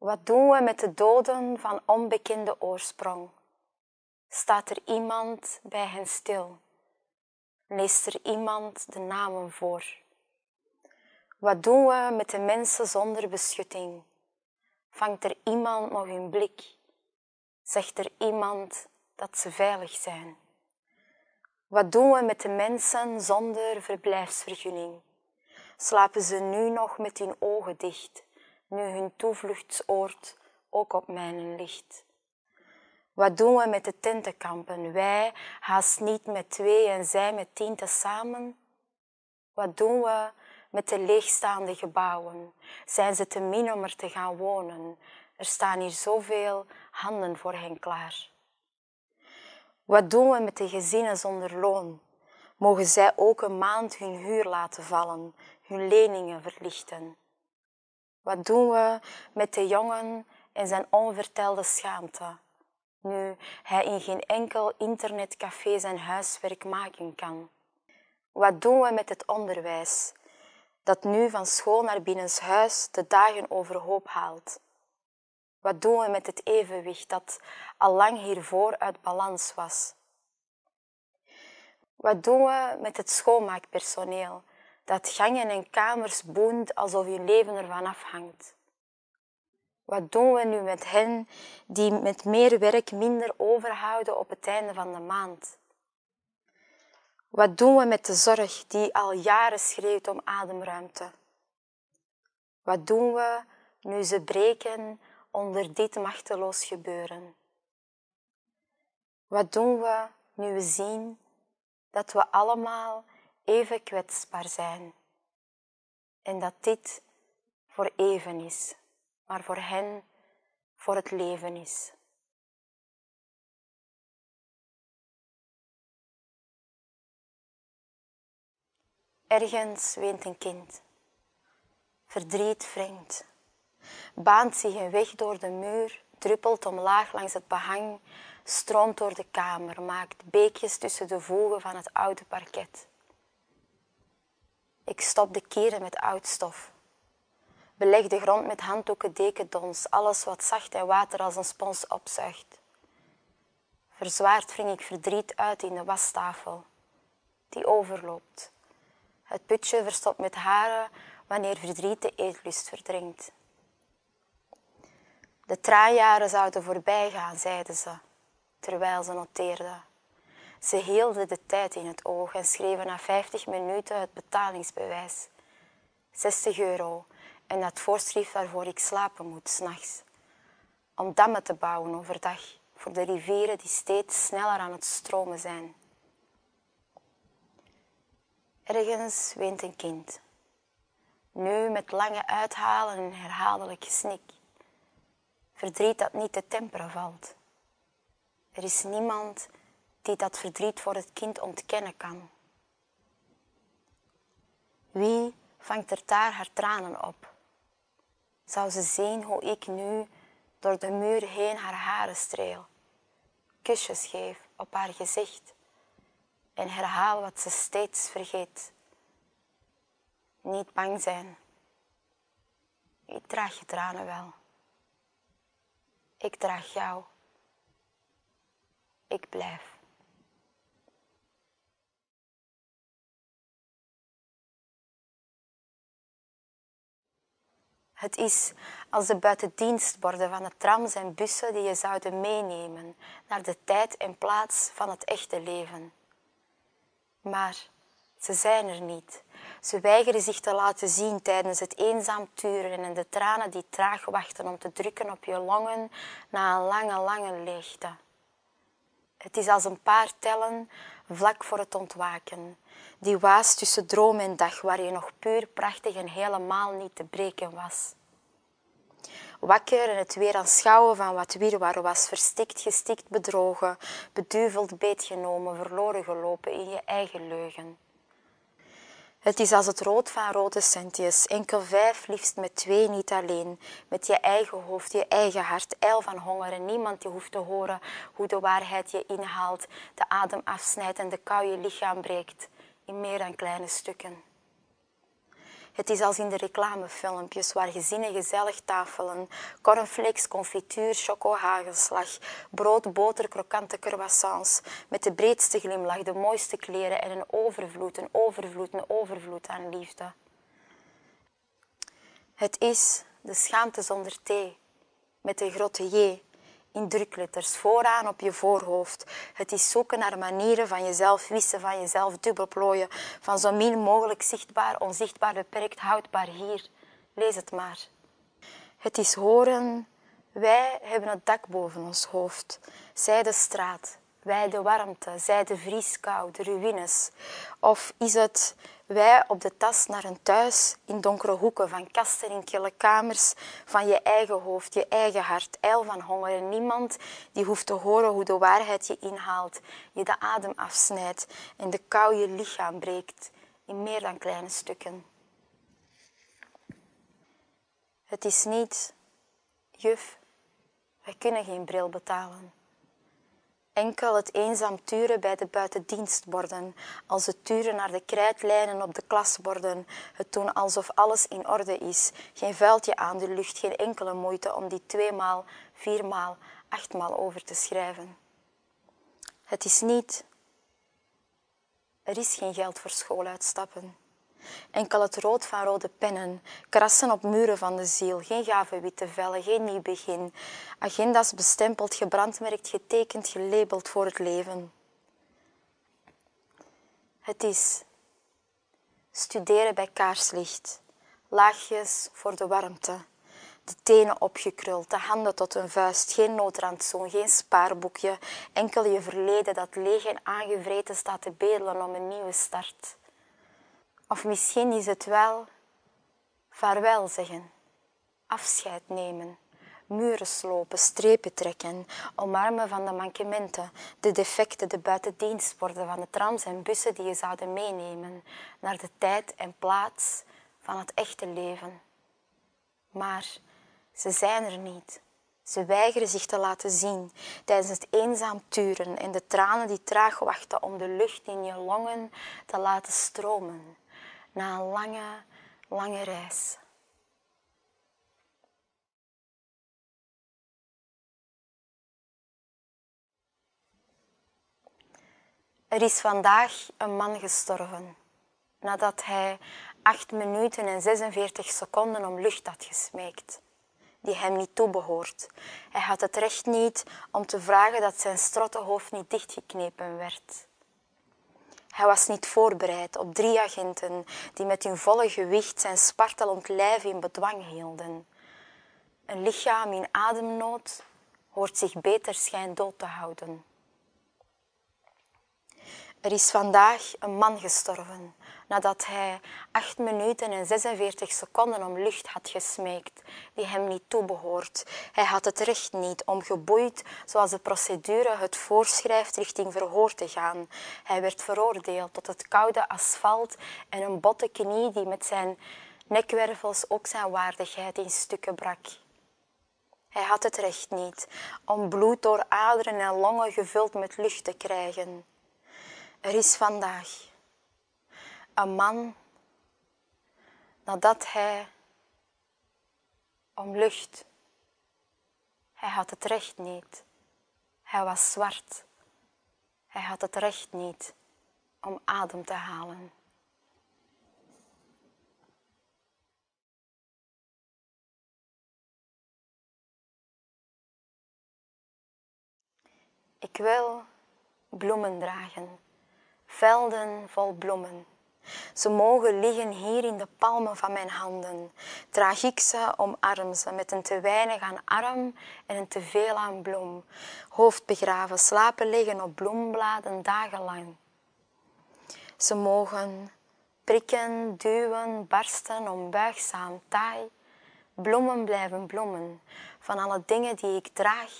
Wat doen we met de doden van onbekende oorsprong? Staat er iemand bij hen stil? Leest er iemand de namen voor? Wat doen we met de mensen zonder beschutting? Vangt er iemand nog hun blik? Zegt er iemand dat ze veilig zijn? Wat doen we met de mensen zonder verblijfsvergunning? Slapen ze nu nog met hun ogen dicht, nu hun toevluchtsoord ook op mijnen ligt? Wat doen we met de tentenkampen? Wij haast niet met twee en zij met tien tezamen? Wat doen we met de leegstaande gebouwen? Zijn ze te min om er te gaan wonen? Er staan hier zoveel handen voor hen klaar. Wat doen we met de gezinnen zonder loon? Mogen zij ook een maand hun huur laten vallen, hun leningen verlichten? Wat doen we met de jongen en zijn onvertelde schaamte? Nu hij in geen enkel internetcafé zijn huiswerk maken kan. Wat doen we met het onderwijs, dat nu van school naar binnenshuis de dagen overhoop haalt? Wat doen we met het evenwicht dat al lang hiervoor uit balans was? Wat doen we met het schoonmaakpersoneel dat gangen en kamers boent alsof hun leven ervan afhangt? Wat doen we nu met hen die met meer werk minder overhouden op het einde van de maand? Wat doen we met de zorg die al jaren schreeuwt om ademruimte? Wat doen we nu ze breken onder dit machteloos gebeuren? Wat doen we nu we zien dat we allemaal even kwetsbaar zijn en dat dit voor even is, maar voor hen voor het leven is? Ergens weent een kind. Verdriet wringt baant zich een weg door de muur, druppelt omlaag langs het behang, stroomt door de kamer, maakt beekjes tussen de voegen van het oude parket. Ik stop de keren met oud stof. Beleg de grond met handdoeken, dekendons, alles wat zacht en water als een spons opzuigt. Verzwaard wring ik verdriet uit in de wastafel, die overloopt. Het putje verstopt met haren wanneer verdriet de eetlust verdringt. De traanjaren zouden voorbij gaan, zeiden ze, terwijl ze noteerden. Ze hielden de tijd in het oog en schreven na 50 minuten het betalingsbewijs. 60 euro en dat voorschrift waarvoor ik slapen moet s'nachts. Om dammen te bouwen overdag voor de rivieren die steeds sneller aan het stromen zijn. Ergens weent een kind. Nu met lange uithalen en herhaaldelijk gesnik. Verdriet dat niet te temperen valt. Er is niemand die dat verdriet voor het kind ontkennen kan. Wie vangt er daar haar tranen op? Zou ze zien hoe ik nu door de muur heen haar haren streel, kusjes geef op haar gezicht en herhaal wat ze steeds vergeet. Niet bang zijn. Ik draag je tranen wel. Ik draag jou. Ik blijf. Het is als de buitendienstborden van de trams en bussen die je zouden meenemen naar de tijd en plaats van het echte leven. Maar ze zijn er niet. Ze weigeren zich te laten zien tijdens het eenzaam turen en de tranen die traag wachten om te drukken op je longen na een lange, lange leegte. Het is als een paar tellen vlak voor het ontwaken. Die waas tussen droom en dag, waar je nog puur prachtig en helemaal niet te breken was. Wakker en het weer aanschouwen van wat wirwar was, verstikt, gestikt, bedrogen, beduveld, beetgenomen, verloren gelopen in je eigen leugen. Het is als het rood van rode centjes, enkel vijf, liefst met twee, niet alleen. Met je eigen hoofd, je eigen hart, eil van honger en niemand die hoeft te horen hoe de waarheid je inhaalt, de adem afsnijdt en de kou je lichaam breekt in meer dan kleine stukken. Het is als in de reclamefilmpjes waar gezinnen gezellig tafelen. Cornflakes, confituur, choco, hagelslag. Brood, boter, krokante croissants. Met de breedste glimlach, de mooiste kleren en een overvloed, een overvloed, een overvloed aan liefde. Het is de schaamte zonder thee, met de grote J in drukletters vooraan op je voorhoofd. Het is zoeken naar manieren van jezelf wissen, van jezelf dubbelplooien, van zo min mogelijk zichtbaar, onzichtbaar, beperkt, houdbaar hier. Lees het maar. Het is horen, wij hebben het dak boven ons hoofd, zij de straat, wij de warmte, zij de vrieskou, de ruïnes. Of is het wij op de tas naar een thuis in donkere hoeken van kasten in kille kamers, van je eigen hoofd, je eigen hart, eil van honger en niemand die hoeft te horen hoe de waarheid je inhaalt, je de adem afsnijdt en de kou je lichaam breekt in meer dan kleine stukken. Het is niet, juf, wij kunnen geen bril betalen. Enkel het eenzaam turen bij de buitendienstborden, als het turen naar de krijtlijnen op de klasborden, het doen alsof alles in orde is, geen vuiltje aan de lucht, geen enkele moeite om die tweemaal, viermaal, achtmaal over te schrijven. Het is niet, er is geen geld voor schooluitstappen. Enkel het rood van rode pennen, krassen op muren van de ziel, geen gave witte vellen, geen nieuw begin. Agenda's bestempeld, gebrandmerkt, getekend, gelabeld voor het leven. Het is studeren bij kaarslicht, laagjes voor de warmte, de tenen opgekruld, de handen tot een vuist, geen noodrandzoen, geen spaarboekje, enkel je verleden dat leeg en aangevreten staat te bedelen om een nieuwe start. Of misschien is het wel vaarwel zeggen, afscheid nemen, muren slopen, strepen trekken, omarmen van de mankementen, de defecten, de buitendienstborden van de trams en bussen die je zouden meenemen naar de tijd en plaats van het echte leven. Maar ze zijn er niet. Ze weigeren zich te laten zien tijdens het eenzaam turen en de tranen die traag wachten om de lucht in je longen te laten stromen na een lange, lange reis. Er is vandaag een man gestorven nadat hij 8 minuten en 46 seconden om lucht had gesmeekt, die hem niet toebehoort. Hij had het recht niet om te vragen dat zijn strottenhoofd niet dichtgeknepen werd. Hij was niet voorbereid op drie agenten die met hun volle gewicht zijn spartelend lijf in bedwang hielden. Een lichaam in ademnood hoort zich beter schijndood te houden. Er is vandaag een man gestorven nadat hij 8 minuten en 46 seconden om lucht had gesmeekt die hem niet toebehoort. Hij had het recht niet om geboeid, zoals de procedure het voorschrijft, richting verhoor te gaan. Hij werd veroordeeld tot het koude asfalt en een botte knie die met zijn nekwervels ook zijn waardigheid in stukken brak. Hij had het recht niet om bloed door aderen en longen gevuld met lucht te krijgen. Er is vandaag een man nadat hij om lucht. Hij had het recht niet. Hij was zwart. Hij had het recht niet om adem te halen. Ik wil bloemen dragen, velden vol bloemen. Ze mogen liggen hier in de palmen van mijn handen. Draag ik ze, omarm ze met een te weinig aan arm en een te veel aan bloem. Hoofd begraven, slapen liggen op bloembladen dagenlang. Ze mogen prikken, duwen, barsten, onbuigzaam, taai. Bloemen blijven bloemen. Van alle dingen die ik draag,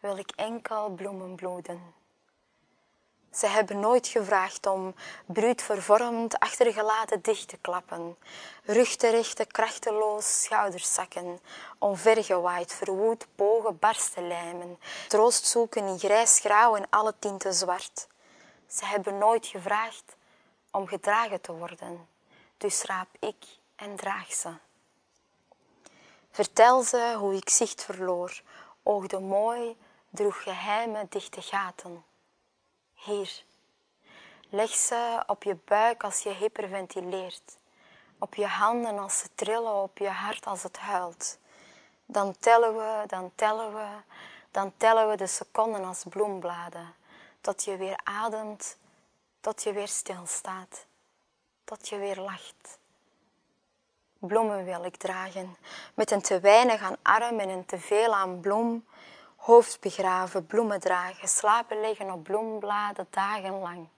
wil ik enkel bloemen bloeden. Ze hebben nooit gevraagd om bruut vervormd, achtergelaten dicht te klappen. Rug krachteloos, schouders zakken. Onvergewaaid, verwoed, bogen, barsten lijmen. Troost zoeken in grijs, grauw en alle tinten zwart. Ze hebben nooit gevraagd om gedragen te worden. Dus raap ik en draag ze. Vertel ze hoe ik zicht verloor, oogde mooi, droeg geheime dichte gaten. Hier, leg ze op je buik als je hyperventileert, op je handen als ze trillen, op je hart als het huilt. Dan tellen we, dan tellen we, dan tellen we de seconden als bloembladen, tot je weer ademt, tot je weer stilstaat, tot je weer lacht. Bloemen wil ik dragen, met een te weinig aan arm en een te veel aan bloem, hoofd begraven, bloemen dragen, slapen liggen op bloembladen dagenlang.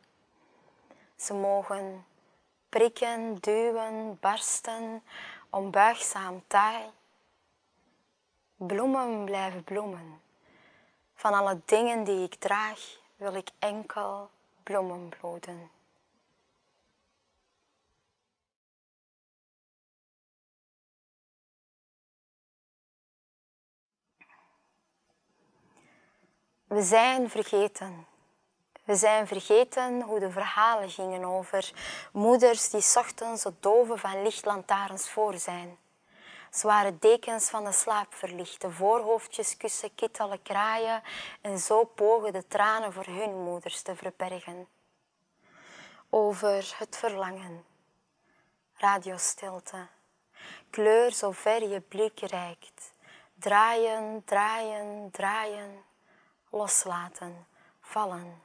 Ze mogen prikken, duwen, barsten, onbuigzaam taai. Bloemen blijven bloemen. Van alle dingen die ik draag, wil ik enkel bloemen bloeden. We zijn vergeten. We zijn vergeten hoe de verhalen gingen over moeders die ochtends het doven van lichtlantaarns voor zijn. Zware dekens van de slaap verlichten, voorhoofdjes kussen, kittelen kraaien en zo pogen de tranen voor hun moeders te verbergen. Over het verlangen, radiostilte, kleur zo ver je blik reikt, draaien, draaien, draaien, loslaten, vallen,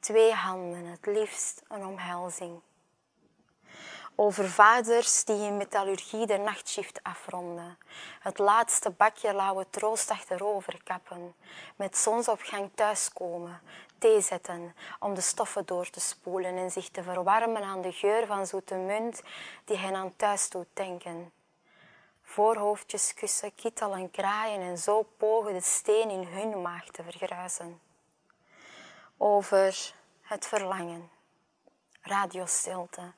twee handen, het liefst een omhelzing over vaders die in metallurgie de nachtshift afronden. Het laatste bakje lauwe troost achterover kappen. Met zonsopgang thuiskomen, thee zetten om de stoffen door te spoelen en zich te verwarmen aan de geur van zoete munt die hen aan thuis doet denken. Voorhoofdjes kussen, kittelen, kraaien en zo pogen de steen in hun maag te vergruizen. Over het verlangen, radiostilte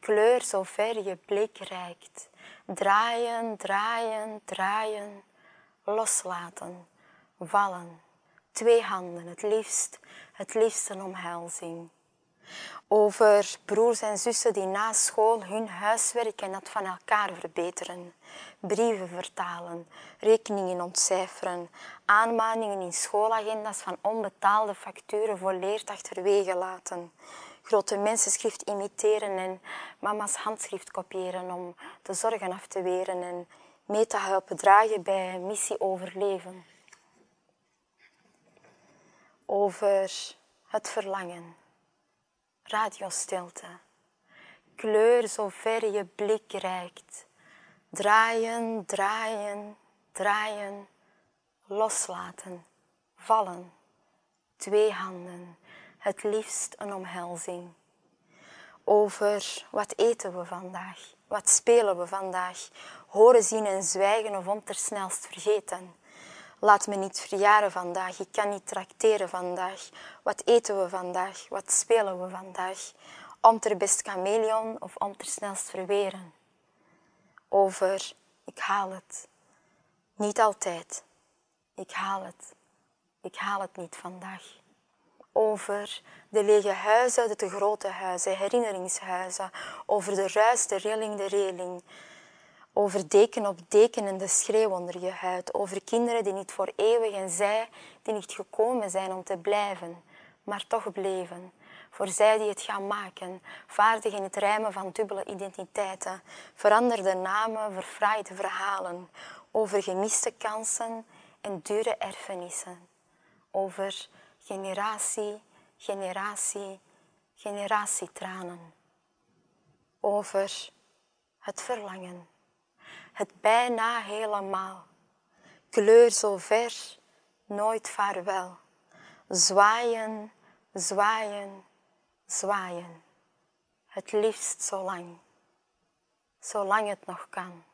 kleur zo ver je blik reikt. Draaien, draaien, draaien, loslaten, vallen. Twee handen, het liefst, het liefst een omhelzing. Over broers en zussen die na school hun huiswerk en dat van elkaar verbeteren. Brieven vertalen, rekeningen ontcijferen, aanmaningen in schoolagenda's van onbetaalde facturen volleerd achterwege laten grote mensenschrift imiteren en mama's handschrift kopiëren om de zorgen af te weren en mee te helpen dragen bij missie overleven. Over het verlangen, radiostilte, kleur zo ver je blik reikt, draaien, draaien, draaien, loslaten, vallen, twee handen het liefst een omhelzing. Over wat eten we vandaag, wat spelen we vandaag, horen, zien en zwijgen of om tersnelst vergeten. Laat me niet verjaren vandaag, ik kan niet trakteren vandaag. Wat eten we vandaag, wat spelen we vandaag, om ter best chameleon of om tersnelst verweren. Over, ik haal het. Niet altijd. Ik haal het. Ik haal het niet vandaag over de lege huizen, de grote huizen, herinneringshuizen, over de ruis, de rilling, de reling, over deken op deken en de schreeuw onder je huid, over kinderen die niet voor eeuwig en zij die niet gekomen zijn om te blijven, maar toch bleven. Voor zij die het gaan maken, vaardig in het rijmen van dubbele identiteiten, veranderde namen, verfraaide verhalen, over gemiste kansen en dure erfenissen, over generatie, generatie, generatietranen. Over het verlangen, het bijna helemaal. Kleur zo ver, nooit vaarwel. Zwaaien, zwaaien, zwaaien. Het liefst zo lang, zolang het nog kan.